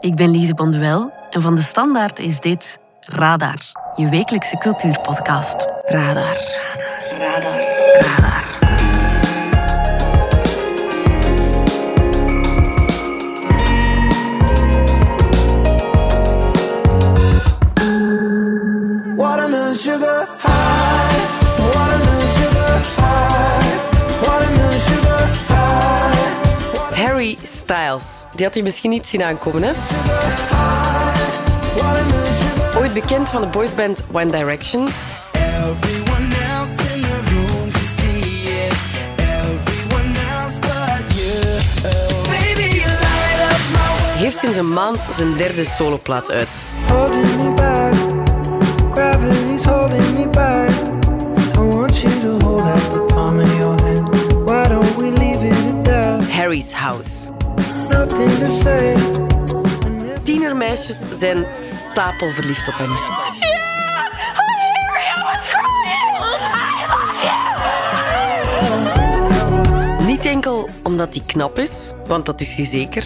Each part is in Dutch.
ik ben Lise Bonduel en van de Standaard is dit Radar, je wekelijkse cultuurpodcast. Radar. Radar. Radar. Radar. Die had hij misschien niet zien aankomen, hè? Ooit bekend van de boysband One Direction. Heeft sinds een maand zijn derde soloplaat uit. Harry's House. Tienermeisjes zijn stapelverliefd op hem. Niet enkel omdat hij knap is, want dat is hij zeker.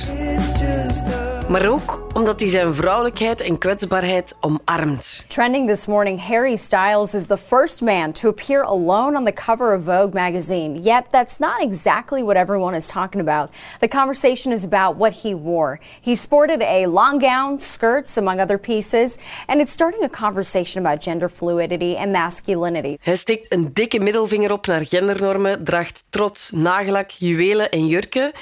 Maar ook omdat hij zijn vrouwelijkheid en kwetsbaarheid omarmt. Trending this morning, Harry Styles is the first man to appear alone on the cover of Vogue magazine. Yet that's not exactly what everyone is talking about. The conversation is about what he wore. He sported a long gown, skirts, among other pieces, and it's starting a conversation about gender fluidity and masculinity. Hij steekt een dikke middelvinger op naar gendernormen, draagt trots, nagellak, juwelen en jurken.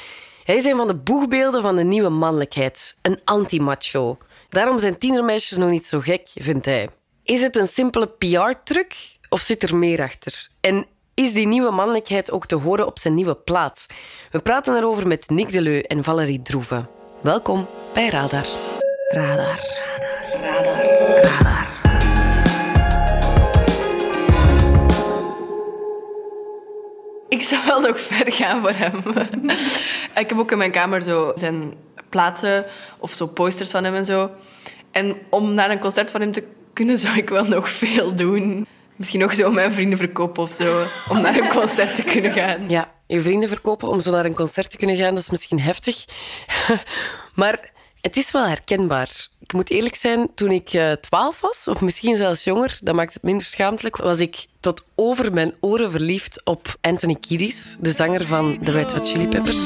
Hij is een van de boegbeelden van de nieuwe mannelijkheid. Een anti-macho. Daarom zijn tienermeisjes nog niet zo gek, vindt hij. Is het een simpele PR-truc of zit er meer achter? En is die nieuwe mannelijkheid ook te horen op zijn nieuwe plaat? We praten erover met Nick Deleu en Valerie Droeve. Welkom bij Radar. Radar. Ik zou wel nog ver gaan voor hem. ik heb ook in mijn kamer zo zijn platen of zo posters van hem en zo. En om naar een concert van hem te kunnen, zou ik wel nog veel doen. Misschien nog zo mijn vrienden verkopen of zo. Om naar een concert te kunnen gaan. Ja, je vrienden verkopen om zo naar een concert te kunnen gaan, dat is misschien heftig. maar het is wel herkenbaar. Ik moet eerlijk zijn, toen ik eh, twaalf was, of misschien zelfs jonger, dat maakt het minder schaamtelijk, was ik tot over mijn oren verliefd op Anthony Kiedis, de zanger van The Red Hot Chili Peppers.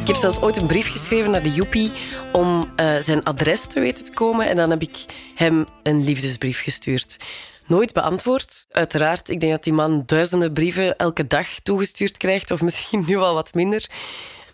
Ik heb zelfs ooit een brief geschreven naar de Joepie om eh, zijn adres te weten te komen en dan heb ik hem een liefdesbrief gestuurd. Nooit beantwoord. Uiteraard, ik denk dat die man duizenden brieven elke dag toegestuurd krijgt, of misschien nu al wat minder.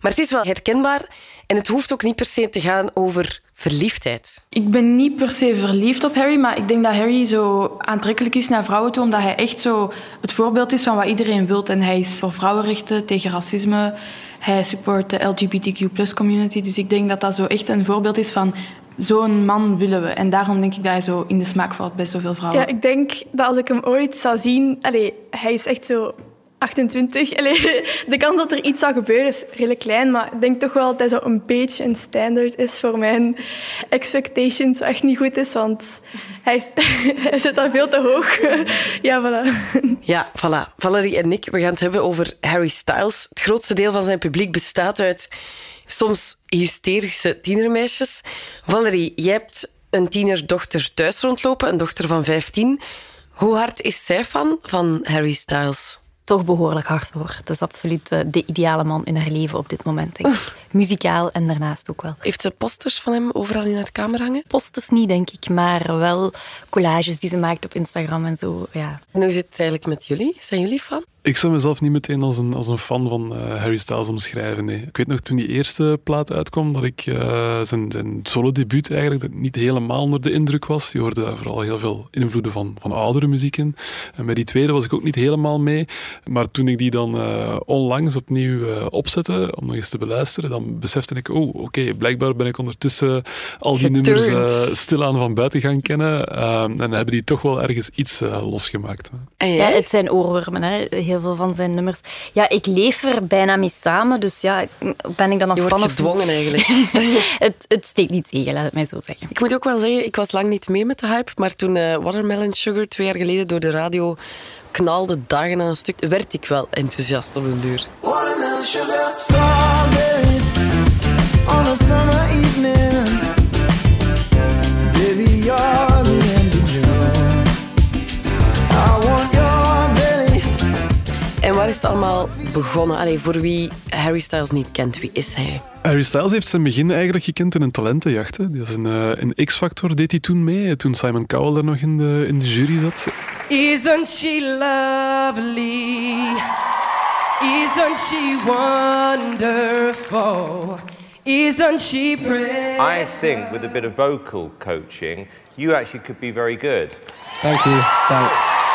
Maar het is wel herkenbaar en het hoeft ook niet per se te gaan over verliefdheid. Ik ben niet per se verliefd op Harry, maar ik denk dat Harry zo aantrekkelijk is naar vrouwen toe, omdat hij echt zo het voorbeeld is van wat iedereen wil. En hij is voor vrouwenrechten, tegen racisme. Hij support de LGBTQ community. Dus ik denk dat dat zo echt een voorbeeld is van zo'n man willen we. En daarom denk ik dat hij zo in de smaak valt bij zoveel vrouwen. Ja, ik denk dat als ik hem ooit zou zien... Allee, hij is echt zo 28. Allee, de kans dat er iets zou gebeuren is redelijk klein. Maar ik denk toch wel dat hij zo een beetje een standaard is voor mijn expectations. Wat echt niet goed is, want hij, is, hij zit daar veel te hoog. Ja, voilà. Ja, voilà. Valerie en ik, we gaan het hebben over Harry Styles. Het grootste deel van zijn publiek bestaat uit soms hysterische tienermeisjes. Valerie, jij hebt een tienerdochter thuis rondlopen, een dochter van 15. Hoe hard is zij fan van Harry Styles? toch behoorlijk hard hoor. Dat is absoluut eh, de ideale man in haar leven op dit moment. Denk ik. Muzikaal en daarnaast ook wel. Heeft ze posters van hem overal in haar kamer hangen? Posters niet, denk ik, maar wel collages die ze maakt op Instagram en zo. Ja. En hoe zit het eigenlijk met jullie? Zijn jullie fan? Ik zou mezelf niet meteen als een, als een fan van eh, Harry Styles omschrijven. Nee. Ik weet nog toen die eerste plaat uitkwam, dat ik eh, zijn, zijn solo-debuut eigenlijk dat niet helemaal onder de indruk was. Je hoorde daar vooral heel veel invloeden van, van oudere muziek in. En bij die tweede was ik ook niet helemaal mee. Maar toen ik die dan eh, onlangs opnieuw eh, opzette, om nog eens te beluisteren, dan besefte ik, oh, oké, blijkbaar ben ik ondertussen al die nummers Geturnd. stilaan van buiten gaan kennen. Eh, en hebben die toch wel ergens iets losgemaakt. Ja, het zijn oorwormen, hè. heel veel van zijn nummers. Ja, ik leef er bijna mee samen, dus ja, ben ik dan nog Je wordt of gedwongen eigenlijk. het, het steekt niet tegen, laat het mij zo zeggen. Ik moet ook wel zeggen, ik was lang niet mee met de hype, maar toen eh, Watermelon Sugar twee jaar geleden door de radio knalde dagen aan een stuk, werd ik wel enthousiast op een duur. Watermelon sugar, strawberries on a summer evening. Baby, you're the end of June. I want. En waar is het allemaal begonnen? Allee, voor wie Harry Styles niet kent, wie is hij? Harry Styles heeft zijn begin eigenlijk gekend in een talentenjacht. Hè. Die is een, eh, een X-Factor deed hij toen mee, toen Simon Cowell er nog in de, in de jury zat. Isn't she lovely? Isn't she wonderful? Isn't she pretty? I think with a bit of vocal coaching, you actually could be very good. Thank you. Thanks.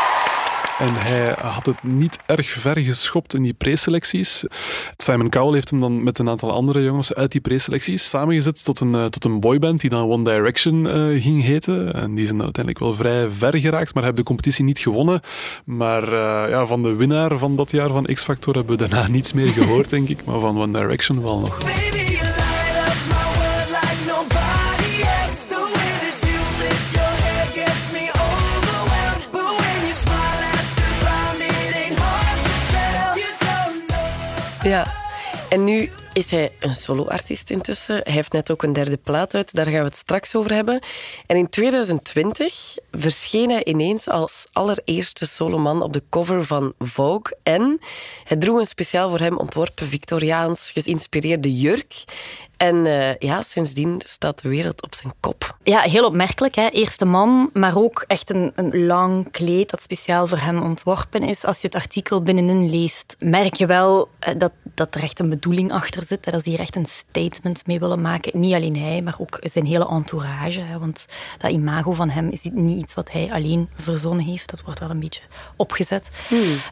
En hij had het niet erg ver geschopt in die preselecties. Simon Cowell heeft hem dan met een aantal andere jongens uit die preselecties samengezet tot een, eh, tot een boyband die dan One Direction eh, ging heten. En die zijn dan uiteindelijk wel vrij ver geraakt, maar hebben de competitie niet gewonnen. Maar eh, ja, van de winnaar van dat jaar van X-Factor hebben we daarna niets meer gehoord, denk ik. Maar van One Direction wel nog. Ja, en nu is hij een soloartiest intussen. Hij heeft net ook een derde plaat uit, daar gaan we het straks over hebben. En in 2020 verscheen hij ineens als allereerste soloman op de cover van Vogue. En hij droeg een speciaal voor hem ontworpen Victoriaans geïnspireerde jurk. En eh, ja, sindsdien staat de wereld op zijn kop. Ja, heel opmerkelijk. Hè? Eerste man, maar ook echt een, een lang kleed dat speciaal voor hem ontworpen is. Als je het artikel binnenin leest, merk je wel eh, dat, dat er echt een bedoeling achter zit. Hè? Dat ze hier echt een statement mee willen maken. Niet alleen hij, maar ook zijn hele entourage. Hè? Want dat imago van hem is niet iets wat hij alleen verzonnen heeft. Dat wordt wel een beetje opgezet.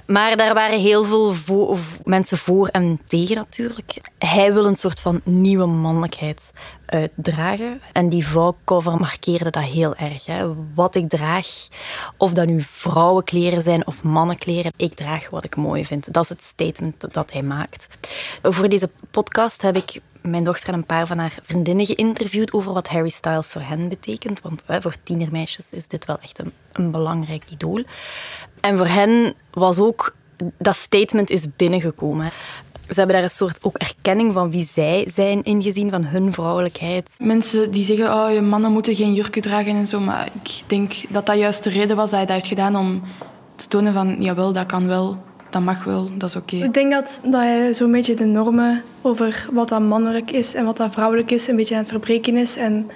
Maar daar waren heel veel vo- mensen voor en tegen natuurlijk. Hij wil een soort van nieuwe mannelijkheid uitdragen. En die vouwcover markeerde dat heel erg. Hè. Wat ik draag, of dat nu vrouwenkleren zijn of mannenkleren, ik draag wat ik mooi vind. Dat is het statement dat- hij maakt. Voor deze podcast heb ik mijn dochter en een paar van haar vriendinnen geïnterviewd over wat Harry Styles voor hen betekent. Want voor tienermeisjes is dit wel echt een, een belangrijk idool. En voor hen was ook dat statement is binnengekomen. Ze hebben daar een soort ook erkenning van wie zij zijn ingezien, van hun vrouwelijkheid. Mensen die zeggen, oh, je mannen moeten geen jurken dragen en zo. Maar ik denk dat dat juist de reden was dat hij dat heeft gedaan om te tonen van, jawel, dat kan wel, dat mag wel, dat is oké. Ik denk dat, dat hij zo'n beetje de normen over wat dat mannelijk is en wat dat vrouwelijk is, een beetje aan het verbreken is. En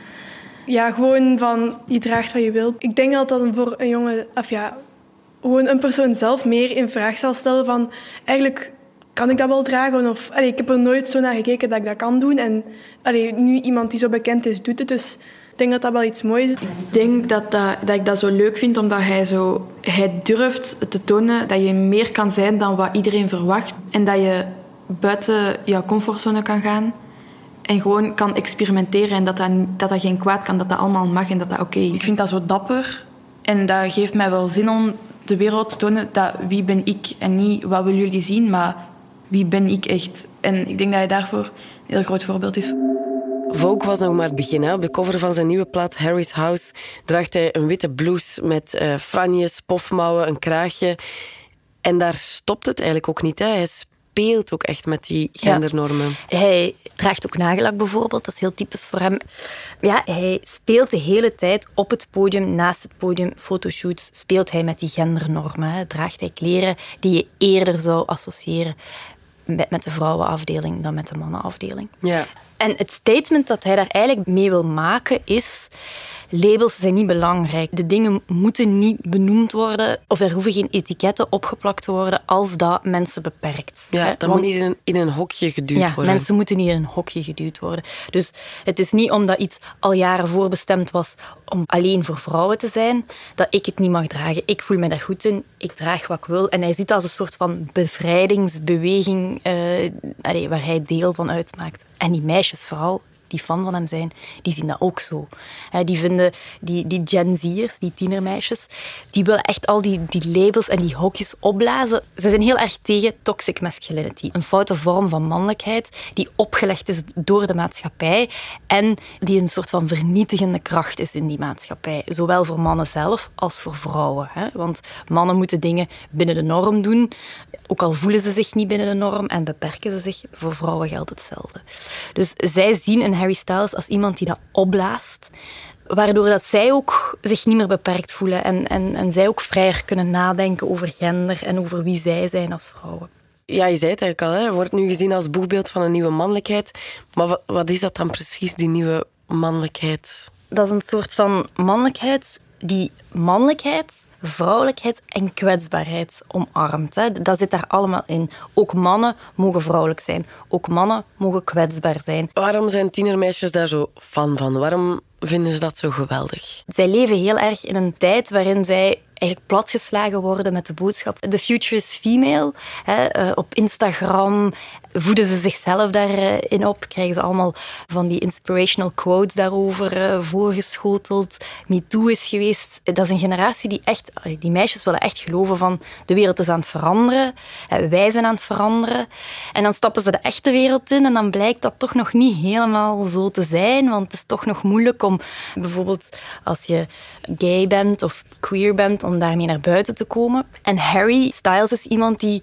ja, gewoon van je draagt wat je wilt. Ik denk dat dat voor een jongen, of ja, gewoon een persoon zelf meer in vraag zal stellen van eigenlijk kan ik dat wel dragen? Of, allee, ik heb er nooit zo naar gekeken dat ik dat kan doen. En allee, nu iemand die zo bekend is, doet het. Dus ik denk dat dat wel iets moois is. Ik denk dat, dat, dat ik dat zo leuk vind, omdat hij, zo, hij durft te tonen dat je meer kan zijn dan wat iedereen verwacht. En dat je buiten jouw comfortzone kan gaan. En gewoon kan experimenteren en dat dat, dat dat geen kwaad kan, dat dat allemaal mag en dat dat oké is. Ik vind dat zo dapper en dat geeft mij wel zin om de wereld te tonen dat wie ben ik en niet wat willen jullie zien, maar wie ben ik echt. En ik denk dat hij daarvoor een heel groot voorbeeld is. Vogue was nog maar het begin. Hè. Op de cover van zijn nieuwe plaat Harry's House draagt hij een witte blouse met eh franjes, pofmouwen, een kraagje. En daar stopt het eigenlijk ook niet. Hè. Hij speelt ook echt met die gendernormen. Hij draagt ook nagellak bijvoorbeeld, dat is heel typisch voor hem. Ja, hij speelt de hele tijd op het podium, naast het podium, fotoshoots, speelt hij met die gendernormen. Hè. Draagt hij kleren die je eerder zou associëren met, met de vrouwenafdeling dan met de mannenafdeling. Ja. En het statement dat hij daar eigenlijk mee wil maken is... Labels zijn niet belangrijk. De dingen moeten niet benoemd worden of er hoeven geen etiketten opgeplakt te worden als dat mensen beperkt. Ja, dat moet niet in, in een hokje geduwd ja, worden. mensen moeten niet in een hokje geduwd worden. Dus het is niet omdat iets al jaren voorbestemd was om alleen voor vrouwen te zijn, dat ik het niet mag dragen. Ik voel me daar goed in, ik draag wat ik wil. En hij ziet dat als een soort van bevrijdingsbeweging eh, waar hij deel van uitmaakt. En die meisjes vooral, die fan van hem zijn, die zien dat ook zo. Die vinden, die, die Gen Z'ers, die tienermeisjes, die willen echt al die, die labels en die hokjes opblazen. Ze zijn heel erg tegen toxic masculinity. Een foute vorm van mannelijkheid die opgelegd is door de maatschappij en die een soort van vernietigende kracht is in die maatschappij. Zowel voor mannen zelf als voor vrouwen. Want mannen moeten dingen binnen de norm doen, ook al voelen ze zich niet binnen de norm en beperken ze zich. Voor vrouwen geldt hetzelfde. Dus zij zien een Harry Styles als iemand die dat opblaast, waardoor dat zij ook zich niet meer beperkt voelen en, en, en zij ook vrijer kunnen nadenken over gender en over wie zij zijn als vrouwen. Ja, je zei het eigenlijk al, hè. wordt nu gezien als boegbeeld van een nieuwe mannelijkheid. Maar wat, wat is dat dan precies, die nieuwe mannelijkheid? Dat is een soort van mannelijkheid die mannelijkheid, vrouwelijkheid en kwetsbaarheid omarmt. Hè. Dat zit daar allemaal in. Ook mannen mogen vrouwelijk zijn. Ook mannen mogen kwetsbaar zijn. Waarom zijn tienermeisjes daar zo fan van? Waarom vinden ze dat zo geweldig? Zij leven heel erg in een tijd waarin zij platgeslagen worden met de boodschap The future is female. Hè, eh, op Instagram voeden ze zichzelf daarin op. Krijgen ze allemaal van die inspirational quotes daarover eh, voorgeschoteld. MeToo is geweest. Dat is een generatie die echt... Die meisjes willen echt geloven van de wereld is aan het veranderen. Wij zijn aan het veranderen. En dan stappen ze de echte wereld in en dan blijkt dat toch nog niet helemaal zo te zijn. Want het is toch nog moeilijk om bijvoorbeeld als je gay bent of queer bent, daarmee naar buiten te komen. En Harry Styles is iemand die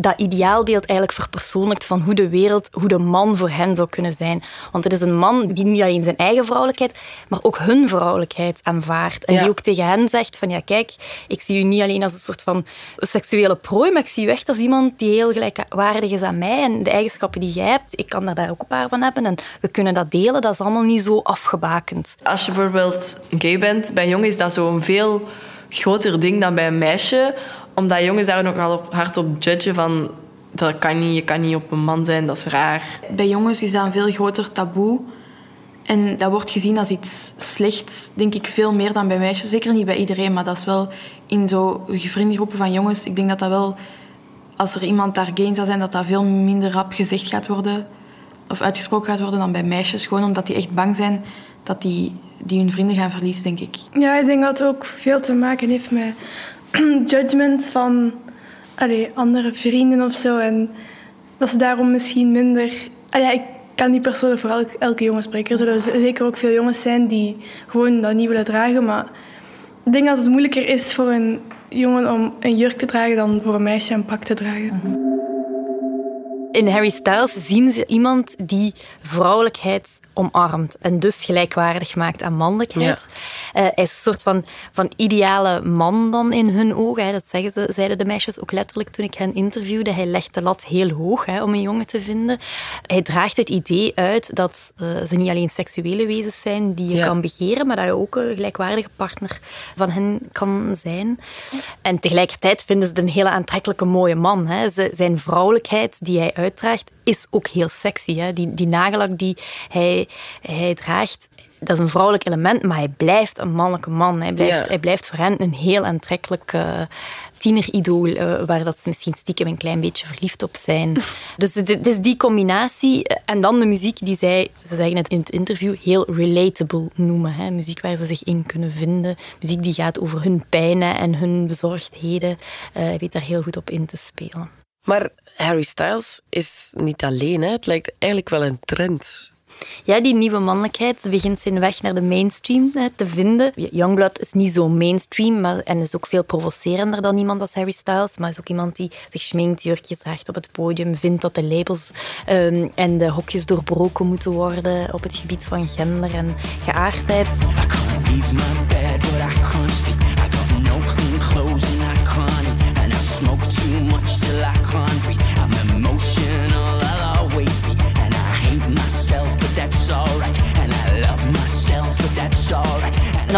dat ideaalbeeld eigenlijk verpersoonlijkt van hoe de wereld, hoe de man voor hen zou kunnen zijn. Want het is een man die niet alleen zijn eigen vrouwelijkheid, maar ook hun vrouwelijkheid aanvaardt. En Ja. die ook tegen hen zegt van ja, kijk, ik zie u niet alleen als een soort van seksuele prooi, maar ik zie u echt als iemand die heel gelijkwaardig is aan mij en de eigenschappen die jij hebt, ik kan daar, daar ook een paar van hebben en we kunnen dat delen. Dat is allemaal niet zo afgebakend. Als je bijvoorbeeld gay bent, bij jongens is dat zo'n veel groter ding dan bij een meisje. Omdat jongens daar ook wel hard op judgen van... Dat kan niet, je kan niet op een man zijn, dat is raar. Bij jongens is dat een veel groter taboe. En dat wordt gezien als iets slechts, denk ik, veel meer dan bij meisjes. Zeker niet bij iedereen, maar dat is wel in zo vriendengroepen van jongens. Ik denk dat dat wel, als er iemand daar in zou zijn, dat dat veel minder rap gezegd gaat worden. Of uitgesproken gaat worden dan bij meisjes. Gewoon omdat die echt bang zijn dat die, die hun vrienden gaan verliezen, denk ik. Ja, ik denk dat het ook veel te maken heeft met judgment van allee, andere vrienden of zo. En dat ze daarom misschien minder. Ah ja, ik kan niet persoonlijk voor elk- elke jongen spreken. Er zullen zeker ook veel jongens zijn die gewoon dat niet willen dragen. Maar ik denk dat het moeilijker is voor een jongen om een jurk te dragen dan voor een meisje een pak te dragen. In Harry Styles zien ze iemand die vrouwelijkheid omarmt en dus gelijkwaardig maakt aan mannelijkheid. Eh, hij is een soort van, van ideale man dan in hun ogen. Hè. Dat zeggen ze, zeiden de meisjes ook letterlijk toen ik hen interviewde. Hij legt de lat heel hoog hè, om een jongen te vinden. Hij draagt het idee uit dat eh, ze niet alleen seksuele wezens zijn die je Ja. kan begeren, maar dat je ook een gelijkwaardige partner van hen kan zijn. En tegelijkertijd vinden ze het een hele aantrekkelijke mooie man. Hè. Ze- Zijn vrouwelijkheid die hij uitdraagt is ook heel sexy. Hè. Die, die nagellak die hij, hij draagt, dat is een vrouwelijk element, maar hij blijft een mannelijke man. Hij blijft, Ja. hij blijft voor hen een heel aantrekkelijk eh, tieneridool, eh, waar dat ze misschien stiekem een klein beetje verliefd op zijn. dus het is die combinatie. eh, En dan de muziek die zij, ze zeggen het in het interview, heel relatable noemen. Hè. Muziek waar ze zich in kunnen vinden. Muziek die gaat over hun pijnen en hun bezorgdheden. Hij weet daar heel goed op in te spelen. Maar Harry Styles is niet alleen. Hè. Het lijkt eigenlijk wel een trend. Ja, die nieuwe mannelijkheid begint zijn weg naar de mainstream te vinden. Youngblood is niet zo mainstream maar, en is ook veel provocerender dan iemand als Harry Styles. Maar is ook iemand die zich schminkt, jurkjes draagt op het podium, vindt dat de labels ehm, en de hokjes doorbroken moeten worden op het gebied van gender en geaardheid.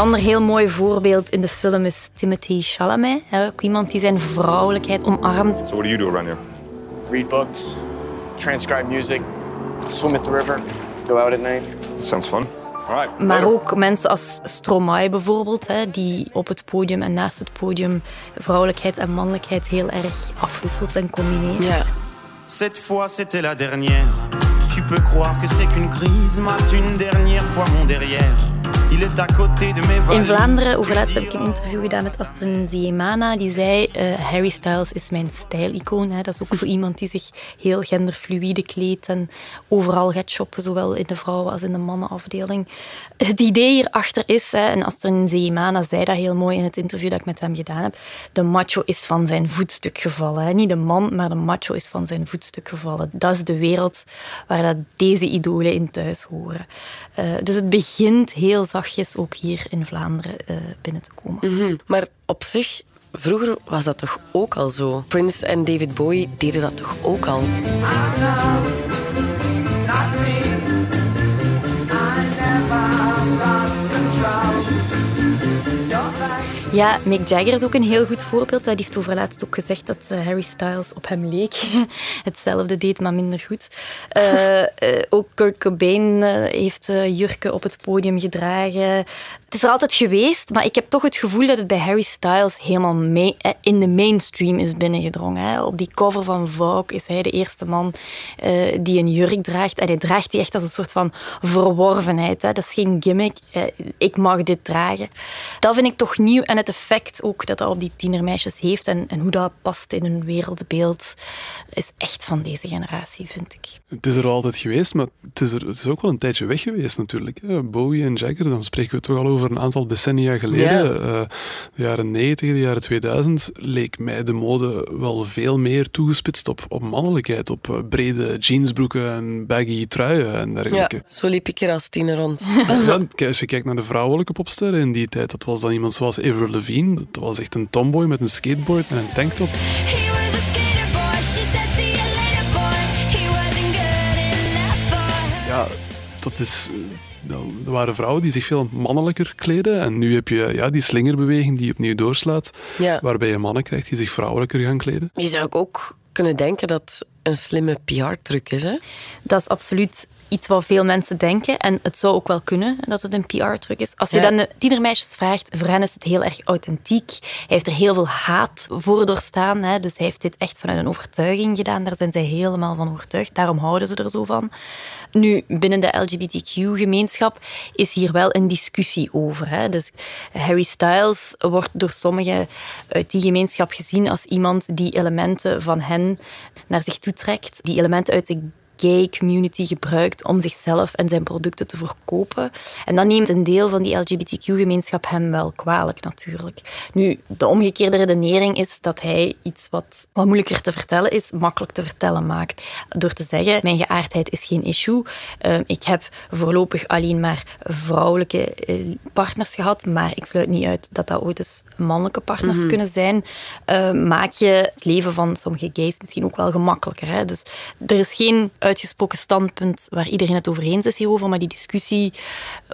Ander heel mooi voorbeeld in de film is Timothy Chalamet. hè, Ook iemand die zijn vrouwelijkheid omarmt. So what do you do around here? Read books, transcribe music, swim at the river, go out at night. Sounds fun. Right. Maar ook mensen als Stromae bijvoorbeeld, hè, die op het podium en naast het podium vrouwelijkheid en mannelijkheid heel erg afwisselt en combineert. Ja. Cette fois, c'était la dernière. Tu peux croire que c'est qu'une crise mate une dernière fois mon derrière. In. Vlaanderen, overlaatst heb ik een interview gedaan met Astrid Zeemana. Die zei, eh, Harry Styles is mijn stijlicoon. Hè. Dat is ook zo iemand die zich heel genderfluïde kleedt en overal gaat shoppen, zowel in de vrouwen- als in de mannenafdeling. Het idee hierachter is, hè, en Astrid Zeemana zei dat heel mooi in het interview dat ik met hem gedaan heb, de macho is van zijn voetstuk gevallen. Hè. Niet de man, maar de macho is van zijn voetstuk gevallen. Dat is de wereld waar dat deze idolen in thuis horen. Eh, dus het begint heel zachtjes ook hier in Vlaanderen eh, binnen te komen. Mhm. Maar op zich, vroeger was dat toch ook al zo? Prince en David Bowie deden dat toch ook al? Ja, Mick Jagger is ook een heel goed voorbeeld. Hij heeft overlaatst ook gezegd dat eh, Harry Styles op hem leek. Hetzelfde deed, maar minder goed. Eh, eh, ook Kurt Cobain heeft jurken op het podium gedragen. Het is er altijd geweest, maar ik heb toch het gevoel dat het bij Harry Styles helemaal mee- eh, in de mainstream is binnengedrongen. Hè. Op die cover van Vogue is hij de eerste man eh, die een jurk draagt. En hij draagt die echt als een soort van verworvenheid. Hè. Dat is geen gimmick. Eh, ik mag dit dragen. Dat vind ik toch nieuw. En het effect ook dat dat op die tienermeisjes heeft en, en hoe dat past in hun wereldbeeld is echt van deze generatie, vind ik. Het is er al altijd geweest, maar het is, er, is ook wel een tijdje weg geweest natuurlijk. Bowie en Jagger, dan spreken we toch al over een aantal decennia geleden. Ja. Eh, de jaren 90, de jaren 2000, leek mij de mode wel veel meer toegespitst op, op mannelijkheid. Op eh, brede jeansbroeken en baggy truien en Ja, dergelijke. zo liep ik er als tiener rond. Ja, kijk, als je kijkt naar de vrouwelijke popsterren in die tijd, dat was dan iemand zoals Avril Lavigne. Dat was echt een tomboy met een skateboard en een tanktop. Ja, dat is... Er waren vrouwen die zich veel mannelijker kleden. En nu heb je ja, die slingerbeweging die opnieuw doorslaat. Ja. Waarbij je mannen krijgt die zich vrouwelijker gaan kleden. Je zou ook kunnen denken dat het een slimme PR-truc is, hè? Dat is absoluut iets wat veel mensen denken. En het zou ook wel kunnen dat het een PR-truc is. Als je Ja. dan de tienermeisjes vraagt, voor hen is het heel erg authentiek. Hij heeft er heel veel haat voor doorstaan. Hè. Dus hij heeft dit echt vanuit een overtuiging gedaan. Daar zijn zij helemaal van overtuigd. Daarom houden ze er zo van. Nu, binnen de LGBTQ-gemeenschap is hier wel een discussie over. Hè. Dus Harry Styles wordt door sommigen uit die gemeenschap gezien als iemand die elementen van hen naar zich toe trekt. Die elementen uit de gay community gebruikt om zichzelf en zijn producten te verkopen. En dat neemt een deel van die LGBTQ-gemeenschap hem wel kwalijk, natuurlijk. Nu, de omgekeerde redenering is dat hij iets wat, wat moeilijker te vertellen is, makkelijk te vertellen maakt. Door te zeggen, mijn geaardheid is geen issue. Eh, ik heb voorlopig alleen maar vrouwelijke eh, partners gehad, maar ik sluit niet uit dat dat ooit eens mannelijke partners Mhm. kunnen zijn. Eh, maak je het leven van sommige gays misschien ook wel gemakkelijker. Hè? Dus er is geen uitgesproken standpunt waar iedereen het over eens is hierover, maar die discussie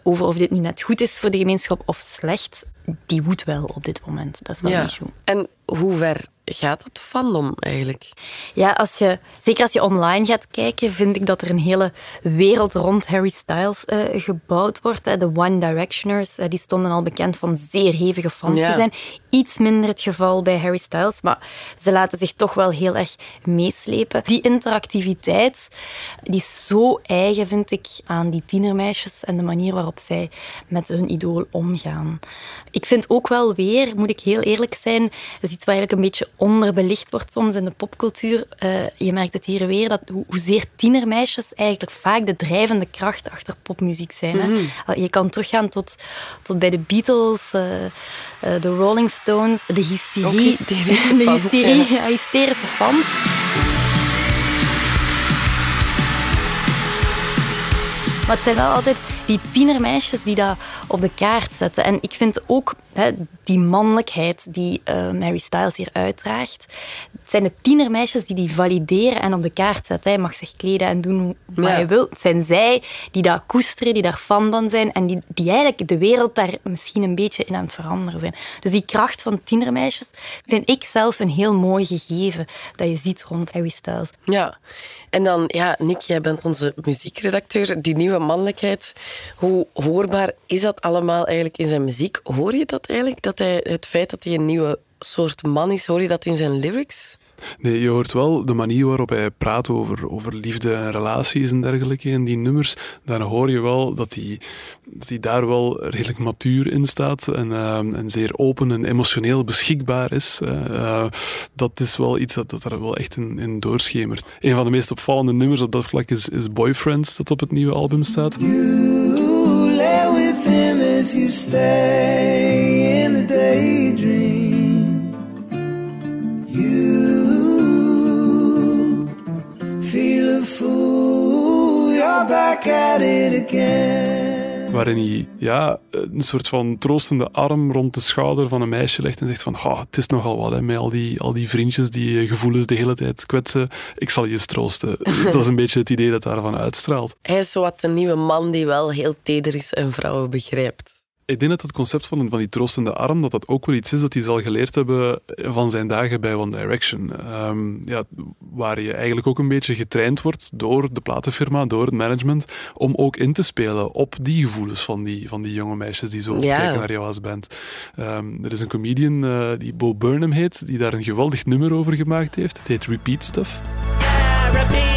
over of dit nu net goed is voor de gemeenschap of slecht, die woedt wel op dit moment. Dat is wel een issue. En hoe ver gaat dat fandom eigenlijk? Ja, als je, zeker als je online gaat kijken, vind ik dat er een hele wereld rond Harry Styles eh, gebouwd wordt. hè. De One Directioners, eh, die stonden al bekend van zeer hevige fans Ja. te zijn. Iets minder het geval bij Harry Styles, maar ze laten zich toch wel heel erg meeslepen. Die interactiviteit, die is zo eigen, vind ik, aan die tienermeisjes en de manier waarop zij met hun idool omgaan. Ik vind ook wel weer, moet ik heel eerlijk zijn, dat is iets wat eigenlijk een beetje onderbelicht wordt soms in de popcultuur. Eh, je merkt het hier weer, dat hoe- hoezeer tienermeisjes eigenlijk vaak de drijvende kracht achter popmuziek zijn. Hè. Mhm. Je kan teruggaan tot, tot bij de Beatles, eh, eh, de Rolling Stones, de hysterie. Ook hysterische de fans, hysterie, ja. ja, hysterische fans. Maar het zijn wel altijd die tienermeisjes die dat op de kaart zetten. En ik vind ook hè, die mannelijkheid die eh, Mary Styles hier uitdraagt. Het zijn de tienermeisjes die die valideren en op de kaart zetten. Hij mag zich kleden en doen hoe- wat Ja. hij wil. Het zijn zij die dat koesteren, die daar fan van zijn en die, die eigenlijk de wereld daar misschien een beetje in aan het veranderen zijn. Dus die kracht van tienermeisjes vind ik zelf een heel mooi gegeven dat je ziet rond Harry Styles. Ja, en dan, ja, Nick, jij bent onze muziekredacteur. Die nieuwe mannelijkheid, hoe hoorbaar is dat allemaal eigenlijk in zijn muziek? Hoor je dat eigenlijk, dat hij, het feit dat hij een nieuwe soort man is? Hoor je dat in zijn lyrics? Nee, je hoort wel de manier waarop hij praat over, over liefde en relaties en dergelijke in die nummers. Dan hoor je wel dat hij, dat hij daar wel redelijk matuur in staat en, eh, en zeer open en emotioneel beschikbaar is. Eh, eh, dat is wel iets dat, dat er wel echt in, in doorschemert. Een van de meest opvallende nummers op dat vlak is, is Boyfriends, dat op het nieuwe album staat. You as you stay in the daydream. You feel a fool, you're back at it again. Waarin hij ja, een soort van troostende arm rond de schouder van een meisje legt en zegt van "Ha, het is nogal wat hè, met al die, al die vriendjes die je gevoelens de hele tijd kwetsen. Ik zal je eens troosten. dat is een beetje het idee dat daarvan uitstraalt. Hij is zo wat een nieuwe man die wel heel teder is en vrouwen begrijpt. Ik denk dat het concept van, van die troostende arm, dat dat ook wel iets is dat hij zal geleerd hebben van zijn dagen bij One Direction. Ehm, ja, waar je eigenlijk ook een beetje getraind wordt door de platenfirma, door het management, om ook in te spelen op die gevoelens van die, van die jonge meisjes die zo Ja. kijken naar jou als band. Ehm, er is een comedian eh, die Bo Burnham heet, die daar een geweldig nummer over gemaakt heeft. Het heet Repeat Stuff. repeat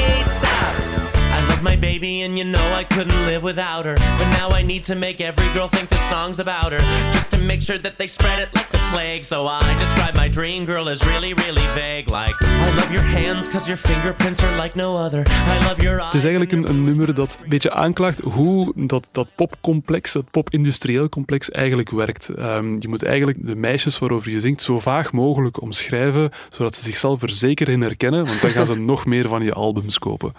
my baby and you know I couldn't live without her. But now I need to make every girl think the song's about her. Just to make sure that they spread it like the plague. So I describe my dream girl as really, really vague. Like, I love your hands cause your fingerprints are like no other. I love your eyes. Het is eigenlijk een, een nummer dat een beetje aanklaagt hoe dat, dat popcomplex, dat popindustrieel complex eigenlijk werkt. Ehm, je moet eigenlijk de meisjes waarover je zingt zo vaag mogelijk omschrijven, zodat ze zichzelf er zeker in herkennen, want dan gaan ze nog meer van je albums kopen.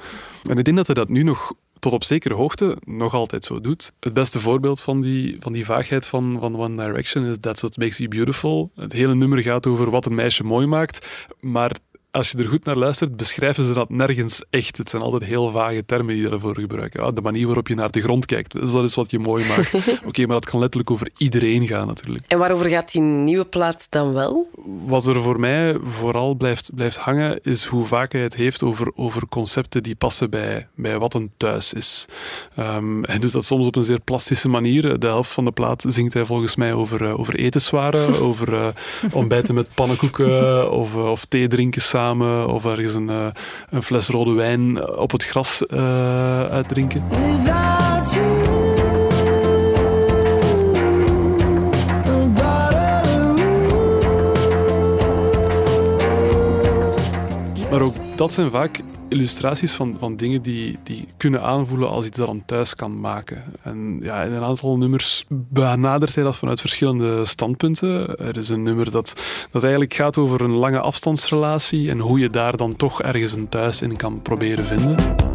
En ik denk dat hij dat nu nog tot op zekere hoogte nog altijd zo doet. Het beste voorbeeld van die, van die vaagheid van, van One Direction is That's What Makes You Beautiful. Het hele nummer gaat over wat een meisje mooi maakt, maar als je er goed naar luistert, beschrijven ze dat nergens echt. Het zijn altijd heel vage termen die daarvoor gebruiken. Ja, de manier waarop je naar de grond kijkt, dus dat is wat je mooi maakt. Oké, maar dat kan letterlijk over iedereen gaan natuurlijk. En waarover gaat die nieuwe plaat dan wel? Wat er voor mij vooral blijft, blijft hangen, is hoe vaak hij het heeft over, over concepten die passen bij, bij wat een thuis is. Ehm, hij doet dat soms op een zeer plastische manier. De helft van de plaat zingt hij volgens mij over, eh, over etenswaren, over eh, ontbijten met pannenkoeken of, eh, of thee drinken samen, of ergens een, eh, een fles rode wijn op het gras eh, uitdrinken. Maar ook dat zijn vaak illustraties van, van dingen die, die kunnen aanvoelen als iets dat een thuis kan maken. En ja, in een aantal nummers benadert hij dat vanuit verschillende standpunten. Er is een nummer dat, dat eigenlijk gaat over een lange afstandsrelatie en hoe je daar dan toch ergens een thuis in kan proberen vinden.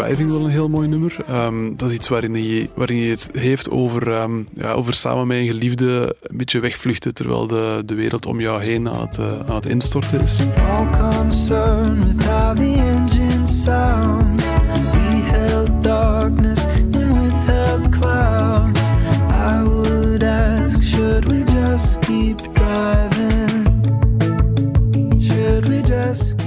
Driving wel een heel mooi nummer. Ehm, dat is iets waarin hij, waarin hij het heeft over, ehm, ja, over samen met een geliefde een beetje wegvluchten terwijl de, de wereld om jou heen aan het, eh, aan het instorten is. All concerned with how the engine sounds. We held darkness and withheld clouds. I would ask, should we just keep driving? Should we just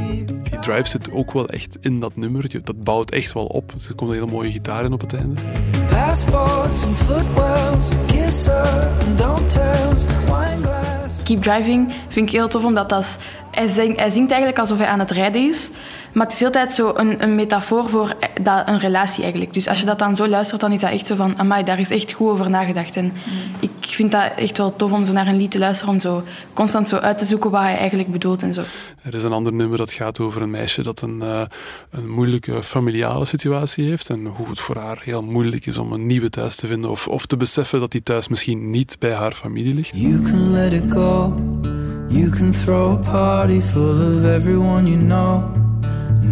drive zit ook wel echt in dat nummer. Dat bouwt echt wel op. Er komt een hele mooie gitaar in op het einde. passports and footwells, kiss her and don't tells, wine glass? Keep Driving vind ik heel tof, omdat dat is- hij, zingt, hij zingt eigenlijk alsof hij aan het rijden is. Maar het is altijd zo een, een metafoor voor eh, dat, een relatie eigenlijk. Dus als je dat dan zo luistert, dan is dat echt zo van... Amai, daar is echt goed over nagedacht. En ik vind dat echt wel tof om zo naar een lied te luisteren. Om zo constant zo uit te zoeken wat hij eigenlijk bedoelt en zo. Er is een ander nummer dat gaat over een meisje dat een, eh, een moeilijke familiale situatie heeft. En hoe het voor haar heel moeilijk is om een nieuwe thuis te vinden. Of, of te beseffen dat die thuis misschien niet bij haar familie ligt. You can let it go. You can throw a party full of everyone you know.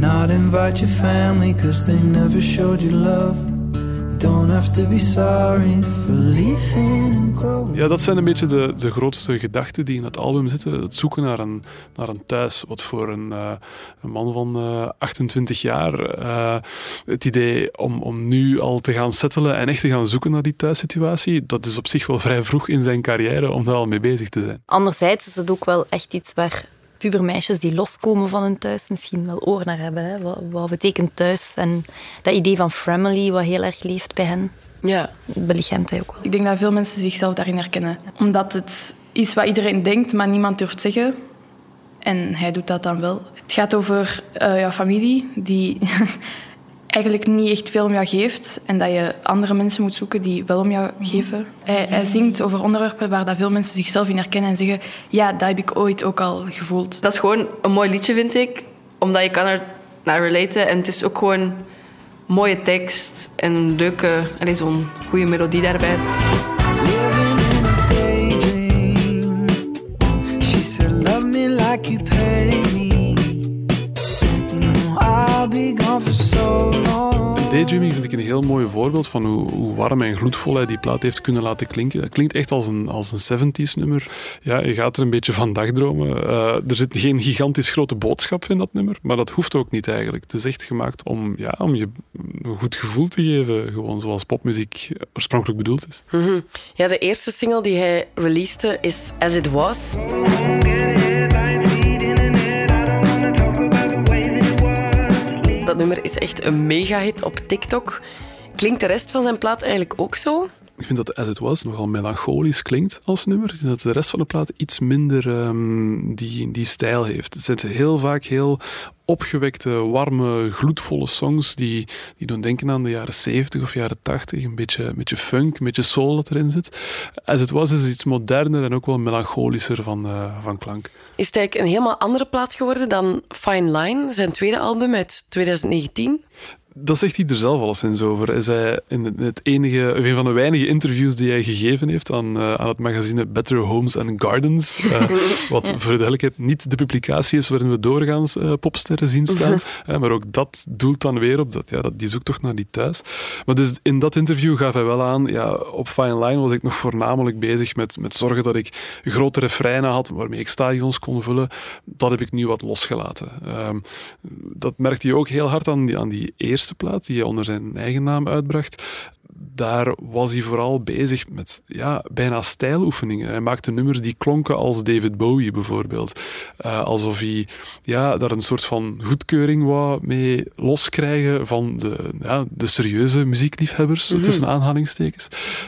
Not invite your family cause they never showed you love. You don't have to be sorry for leaving and growing. Ja, dat zijn een beetje de, de grootste gedachten die in het album zitten. Het zoeken naar een, naar een thuis. Wat voor een, eh, een man van eh, 28 jaar. eh, het idee om, om nu al te gaan settelen en echt te gaan zoeken naar die thuissituatie. Dat is op zich wel vrij vroeg in zijn carrière om daar al mee bezig te zijn. Anderzijds is het ook wel echt iets waar pubermeisjes die loskomen van hun thuis misschien wel oor naar hebben. Hè? Wat, wat betekent thuis? En dat idee van family, wat heel erg leeft bij hen, Ja. belichaamt hij ook wel. Ik denk dat veel mensen zichzelf daarin herkennen. Omdat het is wat iedereen denkt, maar niemand durft zeggen. En hij doet dat dan wel. Het gaat over eh jouw familie, die eigenlijk niet echt veel om jou geeft. En dat je andere mensen moet zoeken die wel om jou geven. Hij, hij zingt over onderwerpen waar dat veel mensen zichzelf in herkennen en zeggen... Ja, dat heb ik ooit ook al gevoeld. Dat is gewoon een mooi liedje, vind ik. Omdat je kan er naar relaten. En het is ook gewoon mooie tekst en een leuke... Zo'n goede melodie daarbij. daydream. She said, Love me like you Daydreaming vind ik een heel mooi voorbeeld van hoe, hoe warm en gloedvol hij die plaat heeft kunnen laten klinken. Het klinkt echt als een, als een 70s nummer. Ja, je gaat er een beetje van dagdromen. Eh, er zit geen gigantisch grote boodschap in dat nummer, maar dat hoeft ook niet eigenlijk. Het is echt gemaakt om, ja, om je een goed gevoel te geven, gewoon zoals popmuziek oorspronkelijk bedoeld is. Mhm. Ja, de eerste single die hij releaste is As It Was. Nummer is echt een mega-hit op TikTok. Klinkt de rest van zijn plaat eigenlijk ook zo? Ik vind dat As It Was nogal melancholisch klinkt als nummer. Ik vind dat de rest van de plaat iets minder ehm, die, die stijl heeft. Het zijn heel vaak heel opgewekte, warme, gloedvolle songs die, die doen denken aan de jaren 70 of jaren 80. Een beetje, een beetje funk, een beetje soul dat erin zit. As It Was is iets moderner en ook wel melancholischer van, eh, van klank. Is het eigenlijk een helemaal andere plaat geworden dan Fine Line, zijn tweede album uit 2019? Dat zegt hij er zelf alleszins over. Hij zei in het enige, of een van de weinige interviews die hij gegeven heeft aan, eh, aan het magazine Better Homes and Gardens, eh, wat voor de duidelijkheid niet de publicatie is waarin we doorgaans eh, popsterren zien staan, maar ook dat doelt dan weer op dat, ja, dat die zoektocht naar die thuis. Maar dus in dat interview gaf hij wel aan, ja, op Fine Line was ik nog voornamelijk bezig met, met zorgen dat ik grote refreinen had waarmee ik stadions kon vullen. Dat heb ik nu wat losgelaten. Ehm, dat merkte je ook heel hard aan die, aan die eerste plaat die hij onder zijn eigen naam uitbracht. Daar was hij vooral bezig met ja, bijna stijloefeningen. Hij maakte nummers die klonken als David Bowie bijvoorbeeld. Eh, alsof hij ja, daar een soort van goedkeuring wou mee loskrijgen van de, ja, de serieuze muziekliefhebbers, Mhm. tussen aanhalingstekens.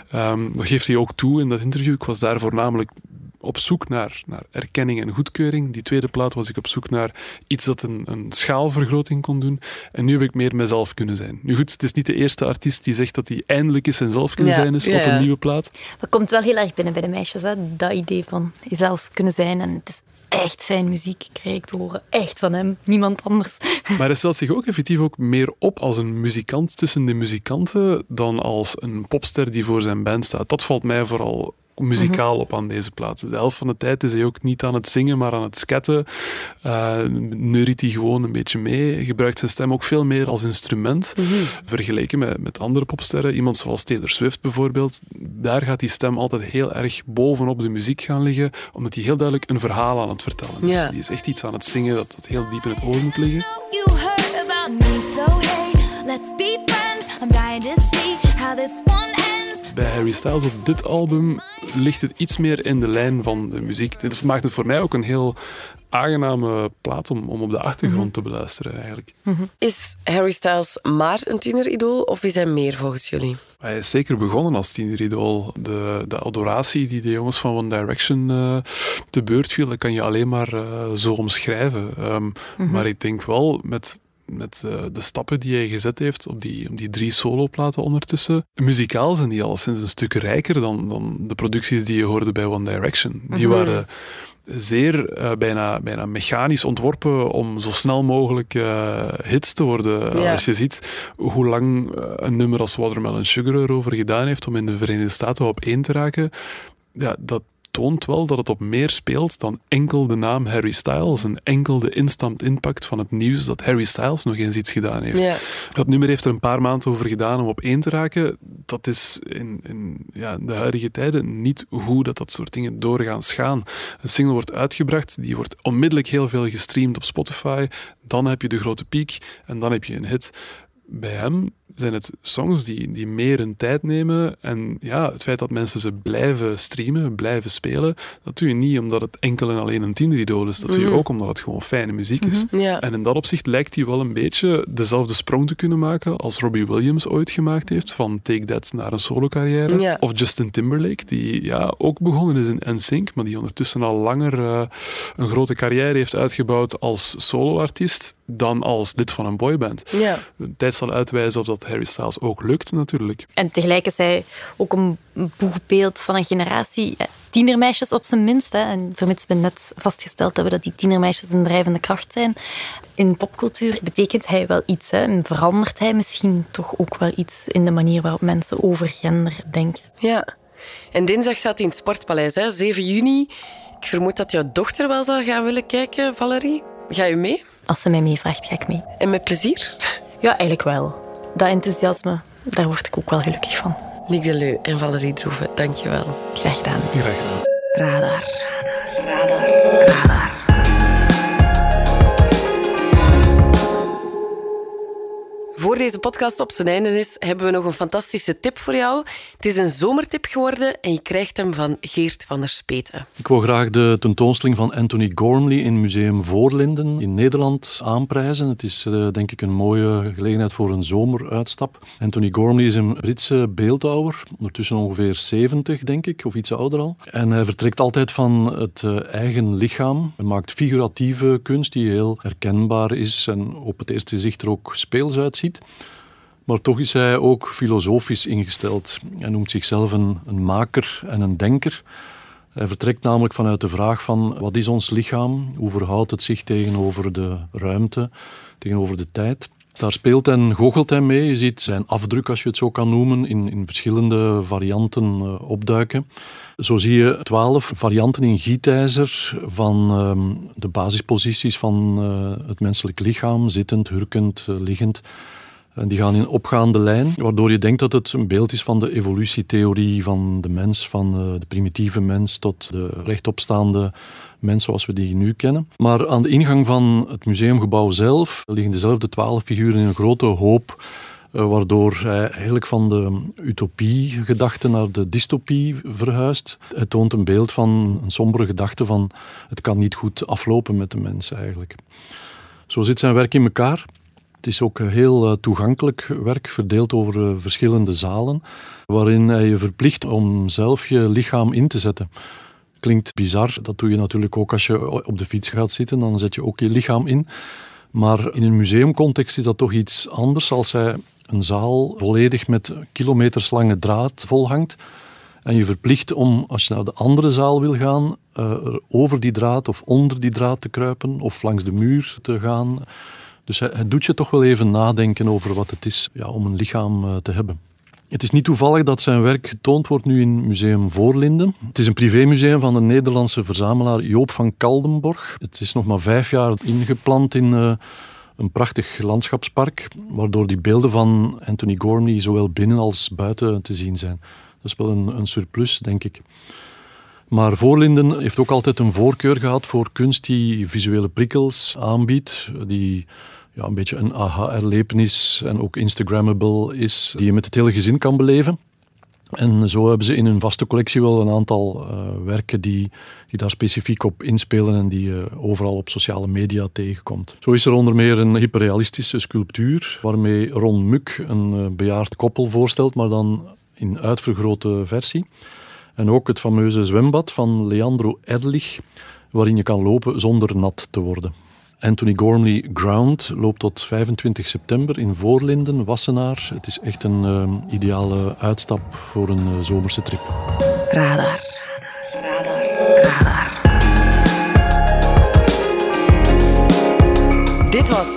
Ehm, dat geeft hij ook toe in dat interview. Ik was daar voornamelijk op zoek naar, naar erkenning en goedkeuring. Die tweede plaat was ik op zoek naar iets dat een, een schaalvergroting kon doen. En nu heb ik meer mezelf kunnen zijn. Nu goed, het is niet de eerste artiest die zegt dat hij eindelijk eens zelf kunnen Ja, zijn is ja, op een nieuwe plaat. Dat komt wel heel erg binnen bij de meisjes, hè? dat idee van jezelf kunnen zijn. En het is echt zijn muziek, krijg ik te horen. Echt van hem, niemand anders. Maar hij stelt zich ook effectief ook meer op als een muzikant tussen de muzikanten dan als een popster die voor zijn band staat. Dat valt mij vooral muzikaal op aan deze plaat. De helft van de tijd is hij ook niet aan het zingen, maar aan het sketten. Uh, neuriet hij gewoon een beetje mee. Hij gebruikt zijn stem ook veel meer als instrument. Vergeleken met, met andere popsterren, iemand zoals Taylor Swift bijvoorbeeld, daar gaat die stem altijd heel erg bovenop de muziek gaan liggen, omdat hij heel duidelijk een verhaal aan het vertellen is. Die is echt iets aan het zingen dat, dat heel diep in het oor moet liggen. You heard about me, so hey, let's be friends. I'm dying to see Bij Harry Styles op dit album ligt het iets meer in de lijn van de muziek. Dit maakt het voor mij ook een heel aangename plaat om, om op de achtergrond te beluisteren eigenlijk. Is Harry Styles maar een tieneridool of is hij meer volgens jullie? Hij is zeker begonnen als tieneridool. De, de adoratie die de jongens van One Direction eh, te beurt viel, dat kan je alleen maar eh, zo omschrijven. Ehm, Maar ik denk wel met met eh, de stappen die hij gezet heeft op die, op die drie soloplaten ondertussen. Muzikaal zijn die alleszins een stuk rijker dan, dan de producties die je hoorde bij One Direction. Die Mhm. waren zeer eh, bijna, bijna mechanisch ontworpen om zo snel mogelijk eh, hits te worden. Als je ziet hoe lang een nummer als Watermelon Sugar erover gedaan heeft om in de Verenigde Staten op één te raken, ja, dat toont wel dat het op meer speelt dan enkel de naam Harry Styles en enkel de instant impact van het nieuws dat Harry Styles nog eens iets gedaan heeft. Ja. Dat nummer heeft er een paar maanden over gedaan om op één te raken. Dat is in, in ja, de huidige tijden niet hoe dat, dat soort dingen doorgaans gaan. Een single wordt uitgebracht, die wordt onmiddellijk heel veel gestreamd op Spotify. Dan heb je de grote piek en dan heb je een hit. Bij hem zijn het songs die, die meer hun tijd nemen. En ja, het feit dat mensen ze blijven streamen, blijven spelen, dat doe je niet omdat het enkel en alleen een tieneridool is. Dat doe je Mhm. ook omdat het gewoon fijne muziek is. Mhm. En in dat opzicht lijkt hij wel een beetje dezelfde sprong te kunnen maken als Robbie Williams ooit gemaakt heeft, van Take That naar een solo-carrière. Of Justin Timberlake, die ja, ook begonnen is in NSYNC, maar die ondertussen al langer eh, een grote carrière heeft uitgebouwd als soloartiest dan als lid van een boyband. Ja. De tijd zal uitwijzen of dat Harry Styles ook lukt, natuurlijk. En tegelijk is hij ook een boegbeeld van een generatie eh, tienermeisjes op zijn minst. Hè. En vermits we net vastgesteld hebben dat die tienermeisjes een drijvende kracht zijn. In popcultuur betekent hij wel iets. Hè. En verandert hij misschien toch ook wel iets in de manier waarop mensen over gender denken. Ja. En dinsdag staat hij in het Sportpaleis, hè? 7 juni. Ik vermoed dat jouw dochter wel zal gaan willen kijken, Valerie. Ga je mee? Als ze mij meevraagt, ga ik mee. En met plezier? Ja, eigenlijk wel. Dat enthousiasme, daar word ik ook wel gelukkig van. Liek de Leu en Valerie Droeven, dankjewel. Graag gedaan. Graag gedaan. Radar. Deze podcast op zijn einde is, hebben we nog een fantastische tip voor jou. Het is een zomertip geworden en je krijgt hem van Geert van der Speten. Ik wil graag de tentoonstelling van Anthony Gormley in Museum Voorlinden in Nederland aanprijzen. Het is eh, denk ik een mooie gelegenheid voor een zomeruitstap. Anthony Gormley is een Britse beeldhouwer, ondertussen ongeveer 70 denk ik, of iets ouder al. En hij vertrekt altijd van het eh, eigen lichaam. Hij maakt figuratieve kunst die heel herkenbaar is en op het eerste gezicht er ook speels uitziet. Maar toch is hij ook filosofisch ingesteld. Hij noemt zichzelf een, maker en een denker. Hij vertrekt namelijk vanuit de vraag van wat is ons lichaam? Hoe verhoudt het zich tegenover de ruimte, tegenover de tijd? Daar speelt en goochelt hij mee. Je ziet zijn afdruk, als je het zo kan noemen, in, in verschillende varianten eh, opduiken. Zo zie je twaalf varianten in gietijzer van ehm, de basisposities van eh, het menselijk lichaam, zittend, hurkend, eh, liggend. En die gaan in opgaande lijn, waardoor je denkt dat het een beeld is van de evolutietheorie van de mens, van eh, de primitieve mens tot de rechtopstaande mens zoals we die nu kennen. Maar aan de ingang van het museumgebouw zelf liggen dezelfde twaalf figuren in een grote hoop, eh, waardoor hij eigenlijk van de utopie-gedachte naar de dystopie verhuist. Het toont een beeld van een sombere gedachte van het kan niet goed aflopen met de mens eigenlijk. Zo zit zijn werk in elkaar. Het is ook heel eh, toegankelijk werk, verdeeld over eh, verschillende zalen, waarin hij je verplicht om zelf je lichaam in te zetten. Klinkt bizar, dat doe je natuurlijk ook als je op de fiets gaat zitten, dan zet je ook je lichaam in. Maar in een museumcontext is dat toch iets anders als hij een zaal volledig met kilometerslange draad volhangt en je verplicht om, als je naar de andere zaal wil gaan, eh, er over die draad of onder die draad te kruipen of langs de muur te gaan. Dus hij doet je toch wel even nadenken over wat het is ja, om een lichaam eh, te hebben. Het is niet toevallig dat zijn werk getoond wordt nu in Museum Voorlinden. Het is een privémuseum van de Nederlandse verzamelaar Joop van Kaldenborg. Het is nog maar vijf jaar ingeplant in eh, een prachtig landschapspark, waardoor die beelden van Anthony Gormley zowel binnen als buiten te zien zijn. Dat is wel een, een surplus, denk ik. Maar Voorlinden heeft ook altijd een voorkeur gehad voor kunst die visuele prikkels aanbiedt, die ja, een beetje een aha-erlevenis en ook Instagrammable is, die je met het hele gezin kan beleven. En zo hebben ze in hun vaste collectie wel een aantal eh, werken die, die daar specifiek op inspelen en die je overal op sociale media tegenkomt. Zo is er onder meer een hyperrealistische sculptuur waarmee Ron Muk een eh, bejaard koppel voorstelt, maar dan in uitvergrote versie. En ook het fameuze zwembad van Leandro Erlich, waarin je kan lopen zonder nat te worden. Anthony Gormley Ground loopt tot 25 september in Voorlinden, Wassenaar. Het is echt een eh, ideale uitstap voor een eh, zomerse trip. Radar. Dit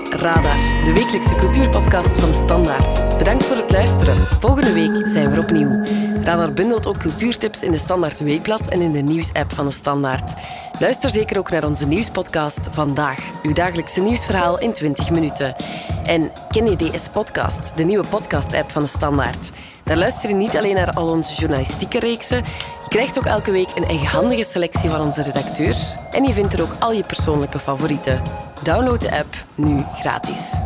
Radar, de wekelijkse cultuurpodcast van de Standaard. Bedankt voor het luisteren. Volgende week zijn we opnieuw. Radar bundelt ook cultuurtips in de Standaard Weekblad en in de nieuwsapp van de Standaard. Luister zeker ook naar onze nieuwspodcast Vandaag, uw dagelijkse nieuwsverhaal in 20 minuten. En ken je DS Podcast, de nieuwe podcast-app van de Standaard? Daar luister je niet alleen naar al onze journalistieke reeksen, je krijgt ook elke week een eigenhandige selectie van onze redacteurs en je vindt er ook al je persoonlijke favorieten. Download de app nu gratis.